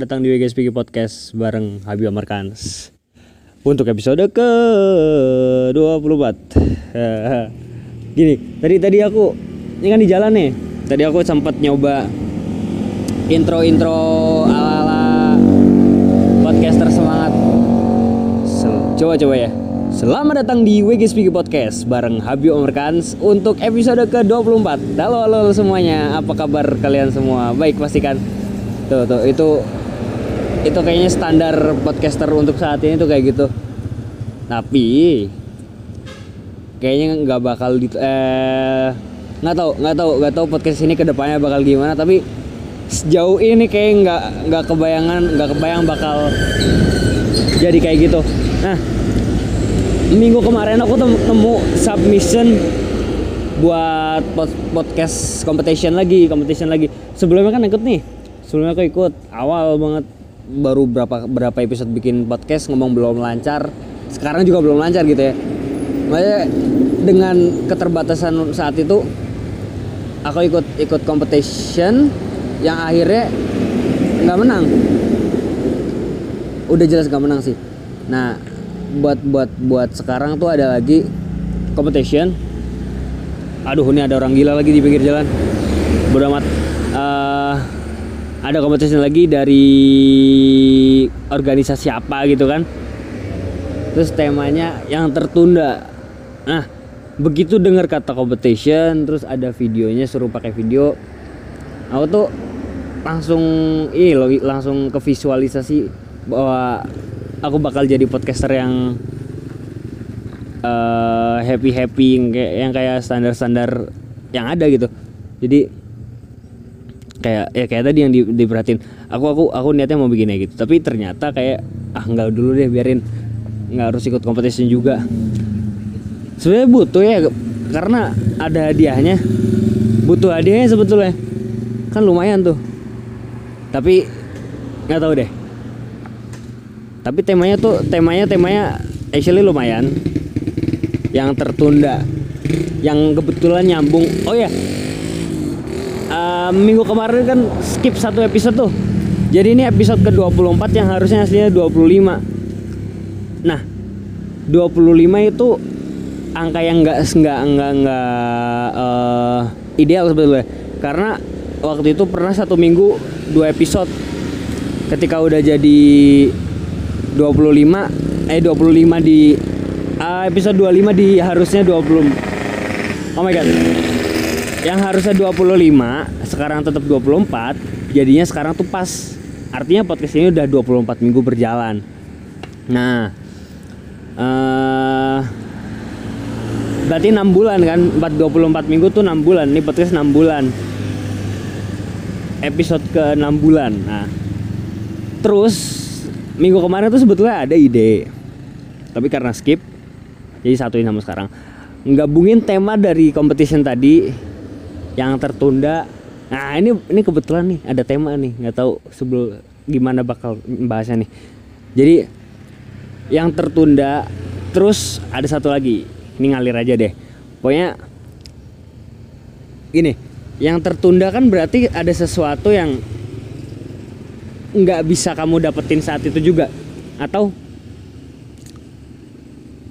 Datang di WGSPG Podcast bareng Habib Amarkans Untuk episode ke 24 Gini, tadi tadi aku Ini kan di jalan nih. Tadi aku sempat nyoba Intro-intro ala-ala Podcaster semangat. Coba-coba ya. Selamat datang di WGSPG Podcast bareng Habib Amarkans untuk episode ke-24. Halo, halo halo semuanya, apa kabar kalian semua? Baik pastikan. Tuh, tuh, itu itu kayaknya standar podcaster untuk saat ini tuh kayak gitu. Tapi kayaknya nggak bakal di eh nggak tahu nggak tahu nggak tahu podcast ini ke depannya bakal gimana. Tapi sejauh ini kayak nggak nggak kebayangan nggak kebayang bakal jadi kayak gitu. Nah minggu kemarin aku nemu submission buat pod- podcast competition lagi competition lagi. Sebelumnya kan ikut nih. Sebelumnya aku ikut awal banget baru berapa berapa episode bikin podcast ngomong belum lancar. Sekarang juga belum lancar gitu ya. Makanya dengan keterbatasan saat itu aku ikut ikut competition yang akhirnya nggak menang. Udah jelas nggak menang sih. Nah buat buat buat sekarang tuh ada lagi competition. Aduh ini ada orang gila lagi di pinggir jalan. Bodo amat. Eh, ada kompetisi lagi dari organisasi apa gitu kan? Terus temanya yang tertunda. Nah begitu dengar kata competition terus ada videonya suruh pakai video aku tuh langsung loh langsung ke visualisasi bahwa aku bakal jadi podcaster yang happy happy yang kayak yang kayak standar standar yang ada gitu. Jadi kayak ya kayak tadi yang di, diperhatiin. Aku aku aku niatnya mau bikinnya gitu. Tapi ternyata kayak ah nggak dulu deh biarin. Nggak harus ikut kompetisi juga. Sebenarnya butuh ya karena ada hadiahnya. Butuh hadiahnya sebetulnya. Kan lumayan tuh. Tapi nggak tahu deh. Tapi temanya tuh temanya temanya actually lumayan. Yang tertunda. Yang kebetulan nyambung. Oh ya Uh, minggu kemarin kan skip satu episode tuh. Jadi ini episode ke 24 yang harusnya aslinya 25 nah 25 itu angka yang nggak nggak nggak nggak uh, ideal sebetulnya. Karena waktu itu pernah satu minggu dua episode. Ketika udah jadi 25 eh 25 di uh, episode 25 di harusnya 20 oh my god yang harusnya 25 sekarang tetap 24 jadinya sekarang tuh pas. Artinya podcast ini udah 24 minggu berjalan. Nah eh berarti 6 bulan kan? 4 24 minggu tuh 6 bulan. Ini podcast 6 bulan. Episode ke 6 bulan. Nah terus minggu kemarin tuh sebetulnya ada ide. Tapi karena skip jadi satuin sama sekarang. Nggabungin tema dari competition tadi yang tertunda. Nah ini ini kebetulan nih ada tema nih. Nggak tahu sebelum gimana bakal bahasnya nih. Jadi yang tertunda terus ada satu lagi. Ini ngalir aja deh. Pokoknya gini. Yang tertunda kan berarti ada sesuatu yang nggak bisa kamu dapetin saat itu juga. Atau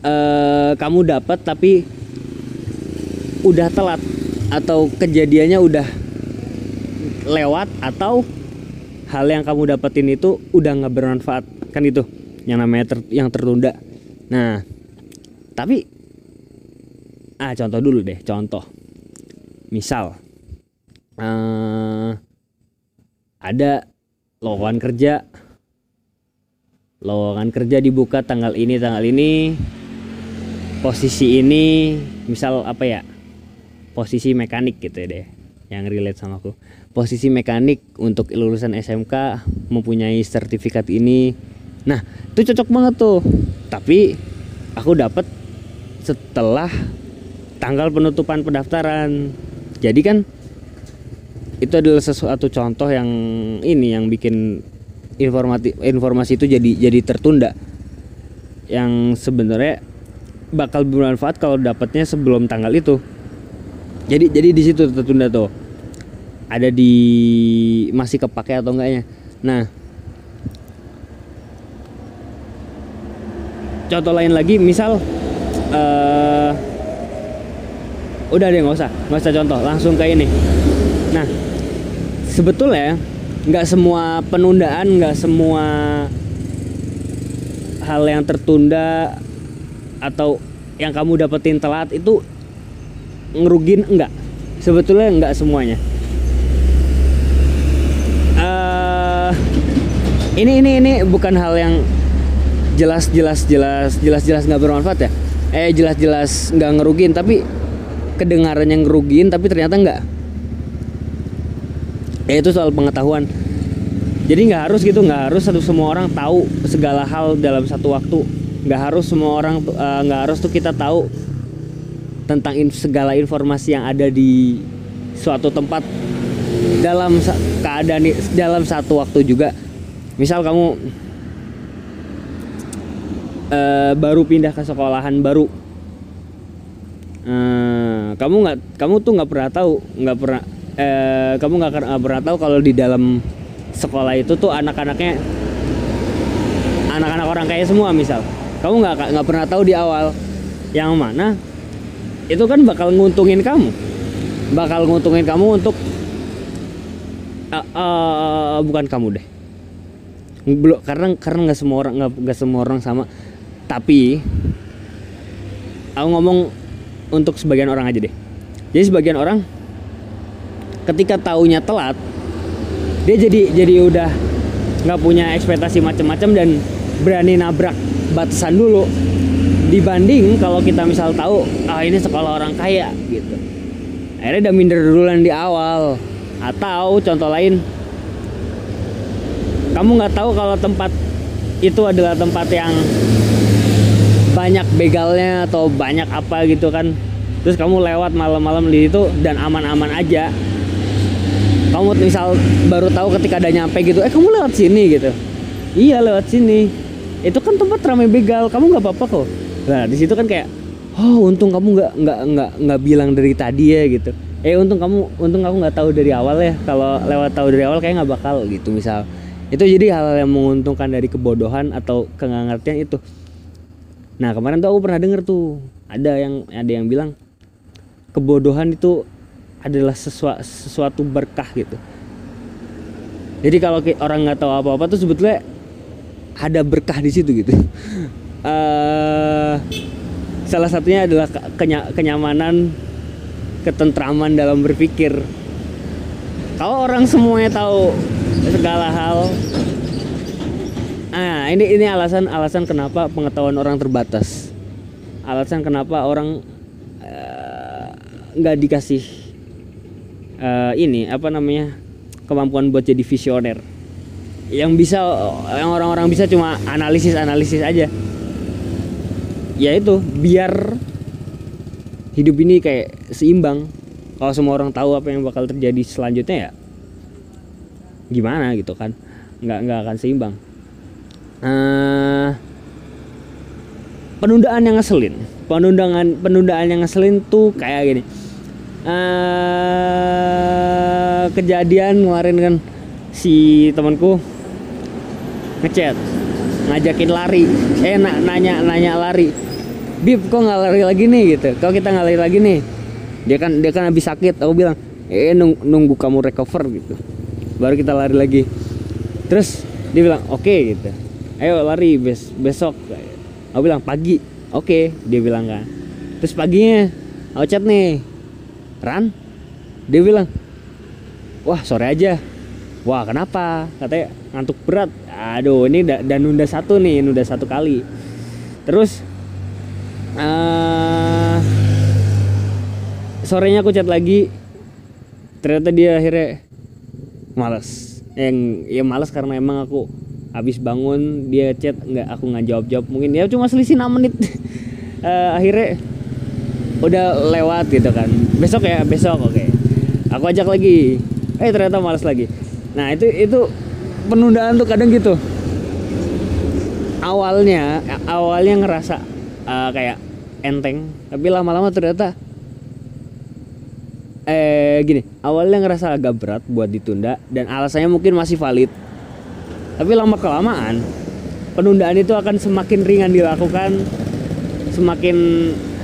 eh, kamu dapat tapi udah telat atau kejadiannya udah lewat atau hal yang kamu dapetin itu udah nggak bermanfaat? Kan itu yang namanya ter, yang tertunda. Nah tapi ah contoh dulu deh contoh. Misal eh, ada lowongan kerja. Lowongan kerja dibuka tanggal ini tanggal ini posisi ini misal apa ya posisi mekanik gitu ya deh yang relate sama aku. Posisi mekanik untuk lulusan SMK mempunyai sertifikat ini. Nah itu cocok banget tuh. Tapi aku dapat setelah tanggal penutupan pendaftaran. Jadi kan itu adalah sesuatu contoh yang ini yang bikin informasi informasi itu jadi jadi tertunda. Yang sebenarnya bakal bermanfaat kalau dapatnya sebelum tanggal itu jadi jadi di situ tertunda tuh. Ada di masih kepake atau enggaknya. Nah. Contoh lain lagi misal uh, udah deh nggak usah. Nggak usah contoh langsung kayak ini. Nah sebetulnya nggak semua penundaan nggak semua hal yang tertunda atau yang kamu dapetin telat itu ngerugin enggak. Sebetulnya enggak semuanya. Eh, ini ini ini bukan hal yang jelas jelas jelas jelas jelas nggak bermanfaat ya? Eh jelas jelas nggak ngerugin tapi kedengaran yang ngerugiin tapi ternyata enggak. Ya itu soal pengetahuan. Jadi nggak harus gitu nggak harus satu semua orang tahu segala hal dalam satu waktu. Nggak harus semua orang eh, nggak harus tuh kita tahu tentang in- segala informasi yang ada di suatu tempat dalam sa- keadaan dalam satu waktu juga. Misal kamu eh, baru pindah ke sekolahan baru. Eh, kamu nggak kamu tuh nggak pernah tahu nggak pernah eh, kamu nggak pernah tahu kalau di dalam sekolah itu tuh anak-anaknya anak-anak orang kaya semua misal. Kamu nggak nggak pernah tahu di awal yang mana itu kan bakal nguntungin kamu. Bakal nguntungin kamu untuk eh, eh, bukan kamu deh. Belum karena karena nggak semua orang nggak semua orang sama. Tapi aku ngomong untuk sebagian orang aja deh. Jadi sebagian orang ketika taunya telat dia jadi jadi udah nggak punya ekspektasi macam-macam dan berani nabrak batasan dulu dibanding kalau kita misal tahu ah ini sekolah orang kaya gitu. Akhirnya udah minder duluan di awal. Atau contoh lain kamu nggak tahu kalau tempat itu adalah tempat yang banyak begalnya atau banyak apa gitu kan? Terus kamu lewat malam-malam di situ dan aman-aman aja. Kamu misal baru tahu ketika ada nyampe gitu eh kamu lewat sini gitu. Iya lewat sini. Itu kan tempat ramai begal kamu nggak apa-apa kok nah di situ kan kayak oh untung kamu nggak nggak nggak nggak bilang dari tadi ya gitu. Eh untung kamu untung aku nggak tahu dari awal ya kalau lewat tahu dari awal kayak nggak bakal gitu misal. Itu jadi hal yang menguntungkan dari kebodohan atau kengangertian itu. Nah kemarin tuh aku pernah denger tuh ada yang ada yang bilang kebodohan itu adalah sesua- sesuatu berkah gitu. Jadi kalau orang nggak tahu apa-apa tuh sebetulnya ada berkah di situ gitu salah satunya adalah ke- kenya- kenyamanan ketentraman dalam berpikir. Kalau orang semuanya tahu segala hal nah ini ini alasan alasan kenapa pengetahuan orang terbatas. Alasan kenapa orang eh, nggak dikasih eh, ini apa namanya kemampuan buat jadi visioner. Yang bisa yang orang-orang bisa cuma analisis analisis aja ya itu biar hidup ini kayak seimbang. Kalau semua orang tahu apa yang bakal terjadi selanjutnya ya gimana gitu kan? Nggak nggak akan seimbang. Eh, penundaan yang ngeselin. Penundaan penundaan yang ngeselin tuh kayak gini. Eh kejadian kemarin kan si temanku ngechat ngajakin lari. Eh na- nanya nanya lari bib kok lari lagi nih gitu. Kok kita nggak lari lagi nih? Dia kan dia kan habis sakit aku bilang eh nung- nunggu kamu recover gitu. Baru kita lari lagi. Terus dia bilang oke gitu. Ayo lari bes besok aku bilang pagi. Oke dia bilang kan. Terus paginya aku chat nih Ran dia bilang wah sore aja. Wah kenapa? Katanya ngantuk berat. Aduh ini da- dan nunda satu nih nunda satu kali. Terus eh sorenya aku chat lagi. Ternyata dia akhirnya malas yang ya malas karena emang aku habis bangun dia chat nggak aku nggak jawab jawab mungkin ya cuma selisih 6 menit. Eh, akhirnya udah lewat gitu kan. Besok ya besok oke. Aku ajak lagi. Eh ternyata malas lagi. Nah itu itu penundaan tuh kadang gitu. Awalnya awalnya ngerasa eh, kayak enteng. Tapi lama-lama ternyata eh gini awalnya ngerasa agak berat buat ditunda dan alasannya mungkin masih valid. Tapi lama kelamaan penundaan itu akan semakin ringan dilakukan semakin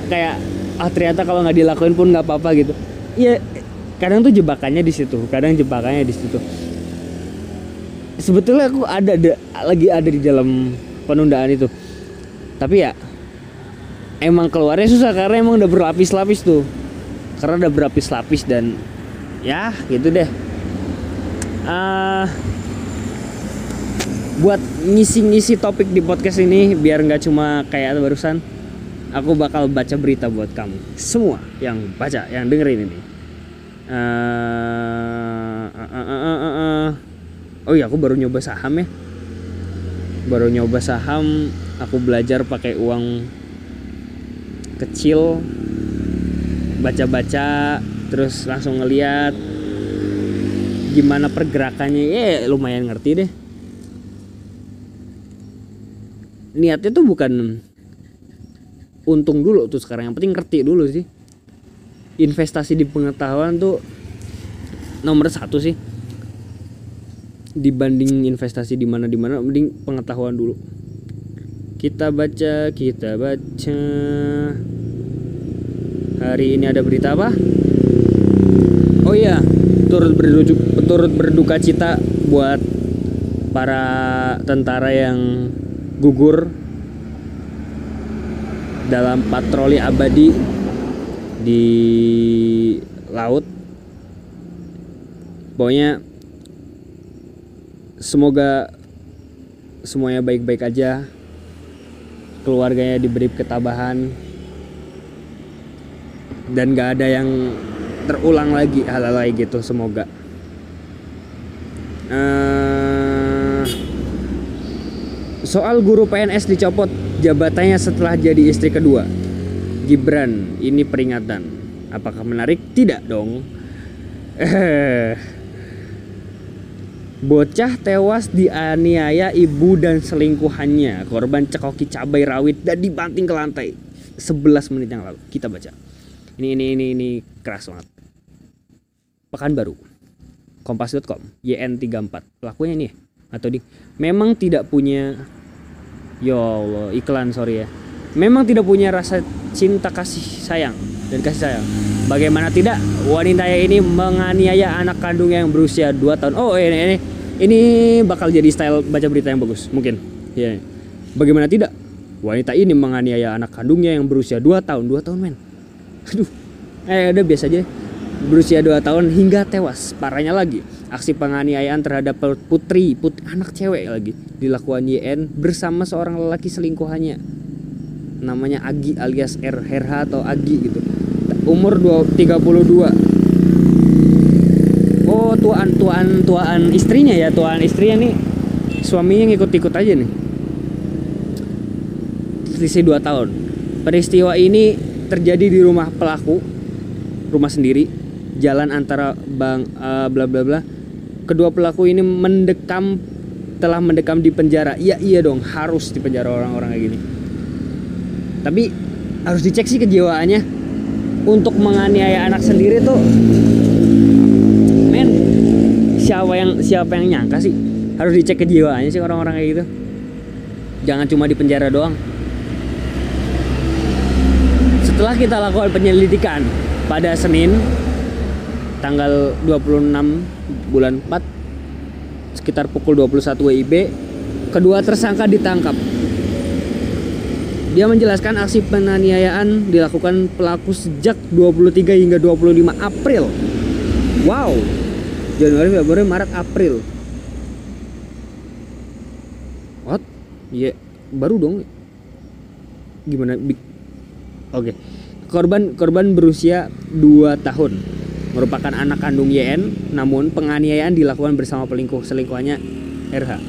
kayak ah ternyata kalau nggak dilakuin pun nggak apa-apa gitu. Iya kadang tuh jebakannya di situ kadang jebakannya di situ. Sebetulnya aku ada, ada lagi ada di dalam penundaan itu. Tapi ya emang keluarnya susah karena emang udah berlapis-lapis tuh. Karena udah berlapis-lapis dan ya gitu deh. Uh, buat ngisi-ngisi topik di podcast ini biar nggak cuma kayak barusan aku bakal baca berita buat kamu. Semua yang baca yang dengerin ini. Uh, uh, uh, uh, uh, uh. oh iya aku baru nyoba saham ya. Baru nyoba saham aku belajar pakai uang kecil baca-baca terus langsung ngeliat gimana pergerakannya. Ya lumayan ngerti deh. Niatnya tuh bukan untung dulu tuh sekarang yang penting ngerti dulu sih. Investasi di pengetahuan tuh nomor satu sih. Dibanding investasi di mana di mana mending pengetahuan dulu kita baca kita baca hari ini ada berita apa oh iya turut berduka, turut berduka cita buat para tentara yang gugur dalam patroli abadi di laut. Pokoknya semoga semuanya baik-baik aja. Keluarganya diberi ketabahan dan gak ada yang terulang lagi hal-hal kayak gitu semoga. Uh, Soal guru PNS dicopot jabatannya setelah jadi istri kedua. Gibran, ini peringatan. Apakah menarik? Tidak dong. Bocah tewas dianiaya ibu dan selingkuhannya. Korban cekoki cabai rawit dan dibanting ke lantai. 11 menit yang lalu kita baca. Ini ini ini ini keras banget. Pekanbaru. Kompas.com YN34 pelakunya nih atau di memang tidak punya ya Allah iklan sorry ya memang tidak punya rasa cinta kasih sayang dan kasih sayang bagaimana tidak wanita ini menganiaya anak kandungnya yang berusia 2 tahun oh ini ini ini bakal jadi style baca berita yang bagus mungkin. Ya bagaimana tidak? Wanita ini menganiaya anak kandungnya yang berusia 2 tahun. 2 tahun men. Aduh. Eh udah biasa aja. Berusia 2 tahun hingga tewas. Parahnya lagi. Aksi penganiayaan terhadap putri, putri anak cewek lagi dilakukan YN bersama seorang lelaki selingkuhannya. Namanya Agi alias R Herha atau Agi gitu. Umur 32. Oh, tuaan tuaan tuaan istrinya ya, tuaan istrinya nih suaminya ngikut-ikut aja nih. Selisih 2 tahun. Peristiwa ini terjadi di rumah pelaku, rumah sendiri, jalan antara bang uh, bla bla bla kedua pelaku ini mendekam telah mendekam di penjara. Iya iya dong, harus di penjara orang-orang kayak gini. Tapi harus dicek sih kejiwaannya. Untuk menganiaya anak sendiri tuh siapa yang siapa yang nyangka sih harus dicek kejiwaannya sih orang-orang kayak gitu. Jangan cuma di penjara doang. Setelah kita lakukan penyelidikan pada Senin tanggal 26 bulan 4 sekitar pukul 21 WIB kedua tersangka ditangkap dia menjelaskan aksi penganiayaan dilakukan pelaku sejak 23 hingga 25 April wow Januari Februari Maret April what iya yeah. baru dong gimana oke okay. korban korban berusia 2 tahun merupakan anak kandung YN, namun penganiayaan dilakukan bersama pelingkuh selingkuhannya RH.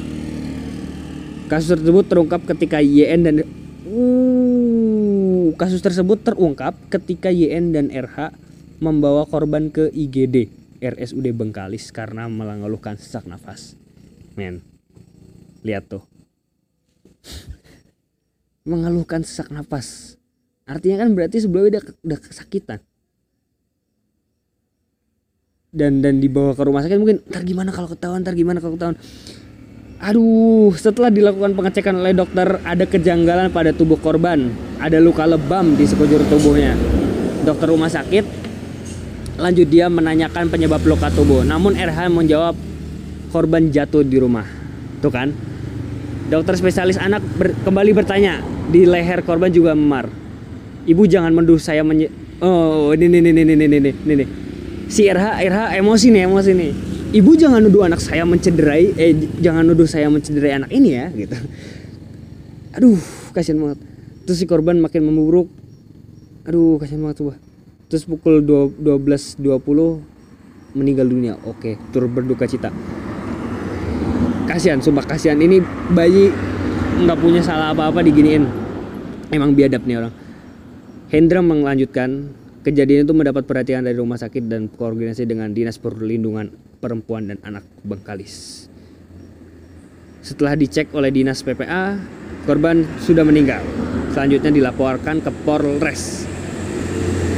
Kasus tersebut terungkap ketika YN dan uh, kasus tersebut terungkap ketika YN dan RH membawa korban ke IGD RSUD Bengkalis karena mengeluhkan sesak nafas. Men, lihat tuh. mengeluhkan sesak nafas. Artinya kan berarti sebelumnya udah, udah kesakitan dan dan dibawa ke rumah sakit mungkin ntar gimana kalau ketahuan ntar gimana kalau ketahuan Aduh, setelah dilakukan pengecekan oleh dokter, ada kejanggalan pada tubuh korban. Ada luka lebam di sekujur tubuhnya. Dokter rumah sakit lanjut dia menanyakan penyebab luka tubuh. Namun RH menjawab korban jatuh di rumah. Tuh kan? Dokter spesialis anak ber- kembali bertanya, di leher korban juga memar. Ibu jangan menduh saya menye Oh, ini ini ini ini ini ini ini. Si RH RH emosi nih, emosi nih. Ibu jangan nuduh anak saya mencederai eh jangan nuduh saya mencederai anak ini ya gitu. Aduh, kasihan banget. Terus si korban makin memburuk. Aduh, kasihan banget coba. Terus pukul 12.20 meninggal dunia. Oke, turut berduka cita. Kasihan, sumpah kasihan. Ini bayi nggak punya salah apa-apa diginiin. Emang biadab nih orang. Hendra melanjutkan, kejadian itu mendapat perhatian dari rumah sakit dan koordinasi dengan Dinas Perlindungan Perempuan dan Anak Bengkalis. Setelah dicek oleh Dinas PPA, korban sudah meninggal. Selanjutnya dilaporkan ke Polres.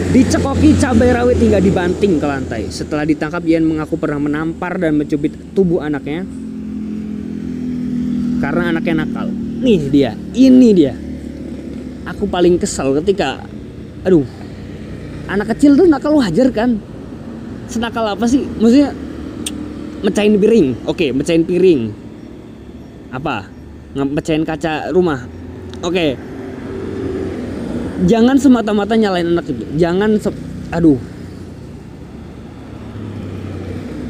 Dicekoki cabai rawit hingga dibanting ke lantai. Setelah ditangkap, Ian mengaku pernah menampar dan mencubit tubuh anaknya karena anaknya nakal. Nih dia, ini dia. Aku paling kesal ketika, aduh, anak kecil tuh nakal wajar kan? Senakal apa sih? Maksudnya mecahin piring, oke, mecahin piring. Apa? Mecahin kaca rumah, oke. Jangan semata-mata nyalain anak itu. Jangan, se- aduh.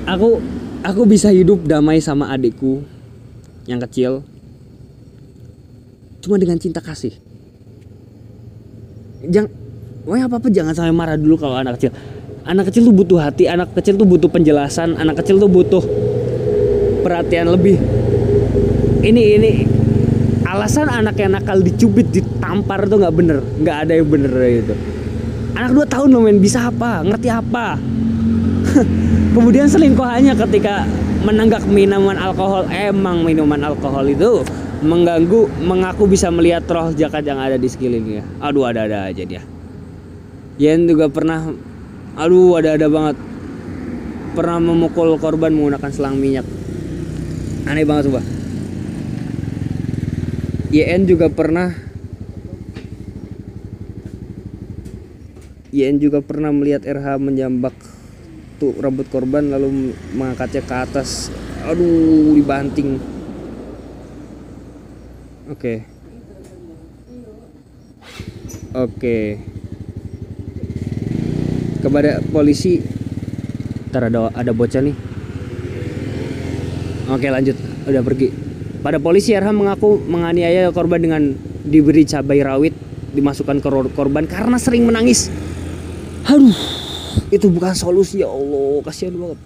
Aku, aku bisa hidup damai sama adikku yang kecil cuma dengan cinta kasih jangan Pokoknya apa apa jangan sampai marah dulu kalau anak kecil anak kecil tuh butuh hati anak kecil tuh butuh penjelasan anak kecil tuh butuh perhatian lebih ini ini alasan anak yang nakal dicubit ditampar tuh nggak bener. Nggak ada yang bener gitu. Anak dua tahun loh men. Bisa apa? Ngerti apa? Kemudian selingkuhannya ketika menenggak minuman alkohol. Emang minuman alkohol itu mengganggu mengaku bisa melihat roh jakat yang ada di sekelilingnya. Aduh ada-ada aja dia. Yen juga pernah aduh ada-ada banget. Pernah memukul korban menggunakan selang minyak. Aneh banget coba YN juga pernah YN juga pernah melihat RH menjambak tuh rambut korban lalu mengangkatnya ke atas. Aduh dibanting. Oke. Oke. Kepada polisi. Ntar ada ada bocah nih. Oke lanjut. Udah pergi pada polisi RH mengaku menganiaya korban dengan diberi cabai rawit dimasukkan ke korban karena sering menangis. Aduh itu bukan solusi ya Allah kasihan banget.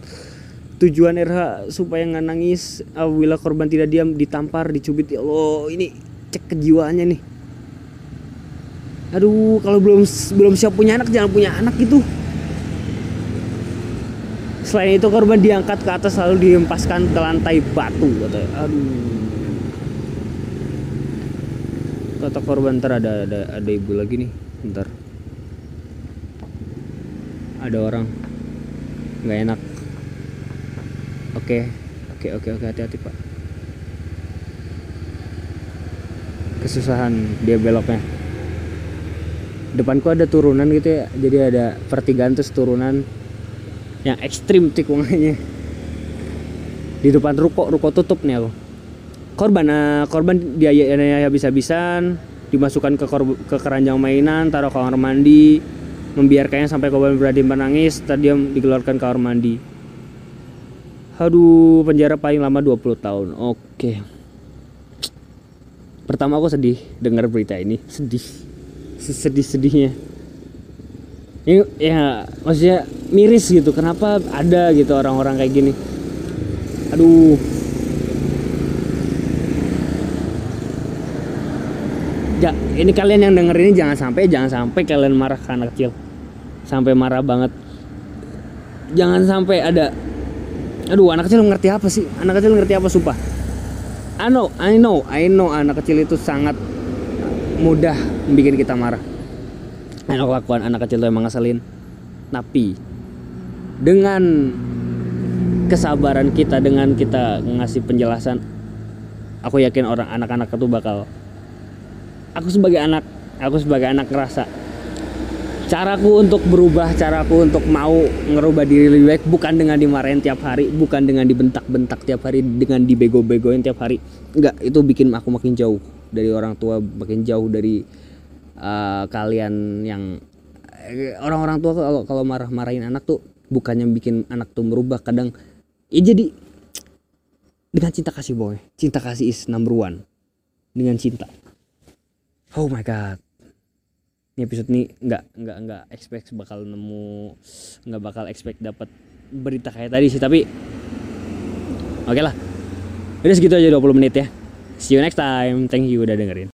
Tujuan RH supaya nggak nangis apabila korban tidak diam ditampar dicubit ya Allah ini cek kejiwaannya nih. Aduh kalau belum belum siap punya anak jangan punya anak gitu. Selain itu korban diangkat ke atas lalu dihempaskan ke lantai batu aduh kata korban ntar ada ada ada ibu lagi nih ntar. Ada orang. Nggak enak. Oke oke oke oke hati-hati pak. Kesusahan dia beloknya. Depanku ada turunan gitu ya jadi ada pertigaan terus turunan yang ekstrim tikungannya di depan ruko ruko tutup nih aku korban eh, korban dia habis-habisan dimasukkan ke korb- ke keranjang mainan taruh ke kamar mandi membiarkannya sampai korban berani menangis tadi dia dikeluarkan ke kamar mandi. Aduh penjara paling lama 20 tahun. Oke. Pertama aku sedih dengar berita ini. Sedih. Sedih sedihnya ya, ya maksudnya miris gitu. Kenapa ada gitu orang-orang kayak gini? Aduh ja, ini kalian yang denger ini jangan sampai jangan sampai kalian marah ke anak kecil. Sampai marah banget. Jangan sampai ada aduh anak kecil ngerti apa sih? Anak kecil ngerti apa sumpah. I know I know I know anak kecil itu sangat mudah bikin kita marah. Enak kelakuan anak kecil itu emang ngeselin. Tapi dengan kesabaran kita dengan kita ngasih penjelasan aku yakin orang anak-anak itu bakal aku sebagai anak aku sebagai anak ngerasa caraku untuk berubah caraku untuk mau ngerubah diri lebih baik bukan dengan dimarahin tiap hari bukan dengan dibentak-bentak tiap hari dengan dibego-begoin tiap hari. Enggak itu bikin aku makin jauh dari orang tua makin jauh dari uh, kalian yang eh, orang-orang tua kalau kalau marah-marahin anak tuh bukannya bikin anak tuh merubah. Kadang ya jadi dengan cinta kasih boy cinta kasih is number one. Dengan cinta oh my god. Ini episode ini nggak nggak nggak expect bakal nemu nggak bakal expect dapat berita kayak tadi sih tapi oke lah. Udah segitu aja 20 menit ya. See you next time. Thank you udah dengerin